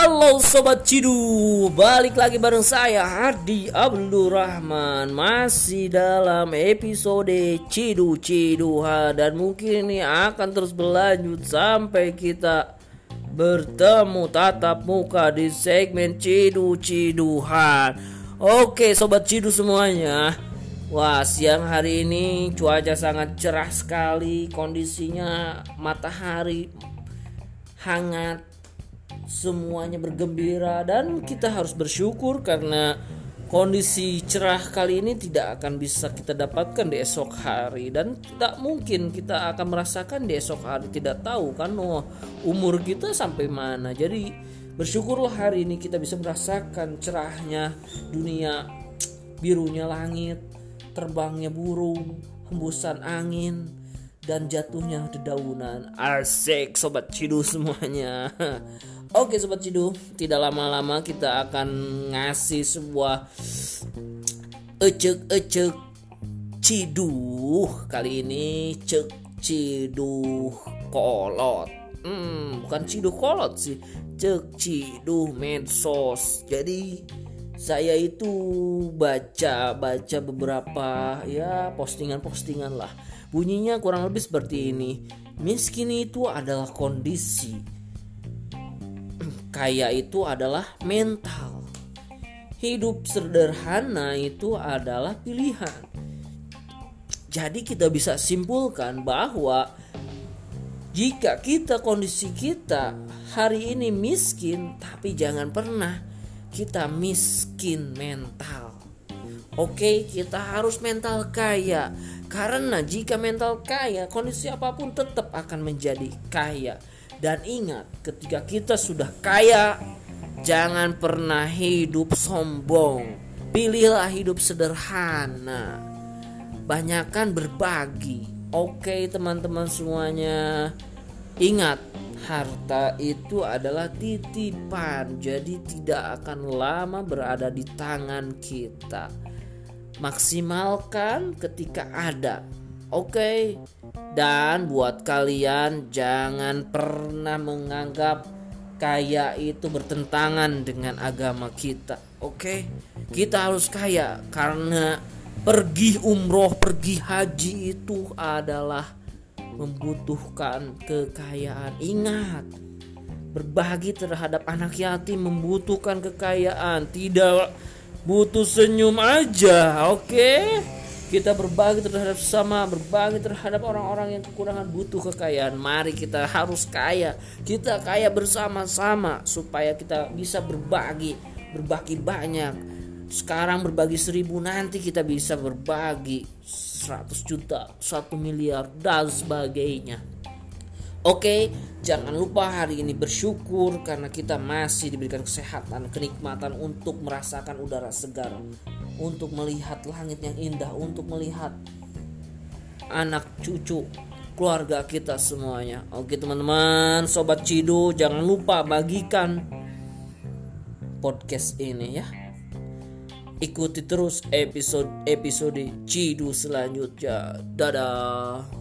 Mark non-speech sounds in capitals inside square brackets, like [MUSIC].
Halo Sobat Cidu Balik lagi bareng saya Hardi Abdul Rahman Masih dalam episode Cidu Ciduha Dan mungkin ini akan terus berlanjut Sampai kita bertemu tatap muka di segmen Cidu Ciduhan Oke Sobat Cidu semuanya. Wah siang hari ini cuaca sangat cerah sekali Kondisinya matahari hangat semuanya bergembira dan kita harus bersyukur karena kondisi cerah kali ini tidak akan bisa kita dapatkan di esok hari. Dan tidak mungkin kita akan merasakan di esok hari. Tidak tahu kan oh, umur kita sampai mana. Jadi bersyukurlah hari ini kita bisa merasakan cerahnya dunia. Birunya langit terbangnya burung hembusan angin dan jatuhnya dedaunan. Asik sobat cidu semuanya [LAUGHS] Oke Sobat Cidu, tidak lama-lama kita akan ngasih sebuah ecek-ecek ciduh. Kali ini cek ciduh kolot. Hmm, bukan ciduh kolot sih. Cek ciduh medsos. Jadi saya itu baca-baca beberapa ya postingan-postingan lah. Bunyinya kurang lebih seperti ini. Miskin itu adalah kondisi kaya itu adalah mental. Hidup sederhana itu adalah pilihan. Jadi kita bisa simpulkan bahwa jika kita kondisi kita hari ini miskin tapi jangan pernah kita miskin mental. Oke, kita harus mental kaya karena jika mental kaya, kondisi apa pun tetap akan menjadi kaya. Dan ingat, ketika kita sudah kaya, jangan pernah hidup sombong. Pilihlah hidup sederhana. Banyakkan berbagi. Oke, teman-teman semuanya. Ingat, harta itu adalah titipan, jadi tidak akan lama berada di tangan kita. Maksimalkan ketika ada. Oke. Dan buat kalian jangan pernah menganggap kaya itu bertentangan dengan agama kita. Oke? Kita harus kaya karena pergi umroh, pergi haji itu adalah membutuhkan kekayaan. Ingat, berbagi terhadap anak yatim membutuhkan kekayaan, tidak butuh senyum aja. Oke? Okay? Kita berbagi terhadap sesama, berbagi terhadap orang-orang yang kekurangan butuh kekayaan. Mari kita harus kaya. Kita kaya bersama-sama supaya kita bisa berbagi, berbagi banyak. Sekarang berbagi seribu nanti kita bisa berbagi 100 juta, 1 miliar dan sebagainya. Oke, jangan lupa hari ini bersyukur karena kita masih diberikan kesehatan, kenikmatan untuk merasakan udara segar untuk melihat langit yang indah, untuk melihat anak cucu keluarga kita semuanya. Oke teman-teman, sobat Cidu, jangan lupa bagikan podcast ini ya. Ikuti terus episode-episode Cidu selanjutnya. Dadah.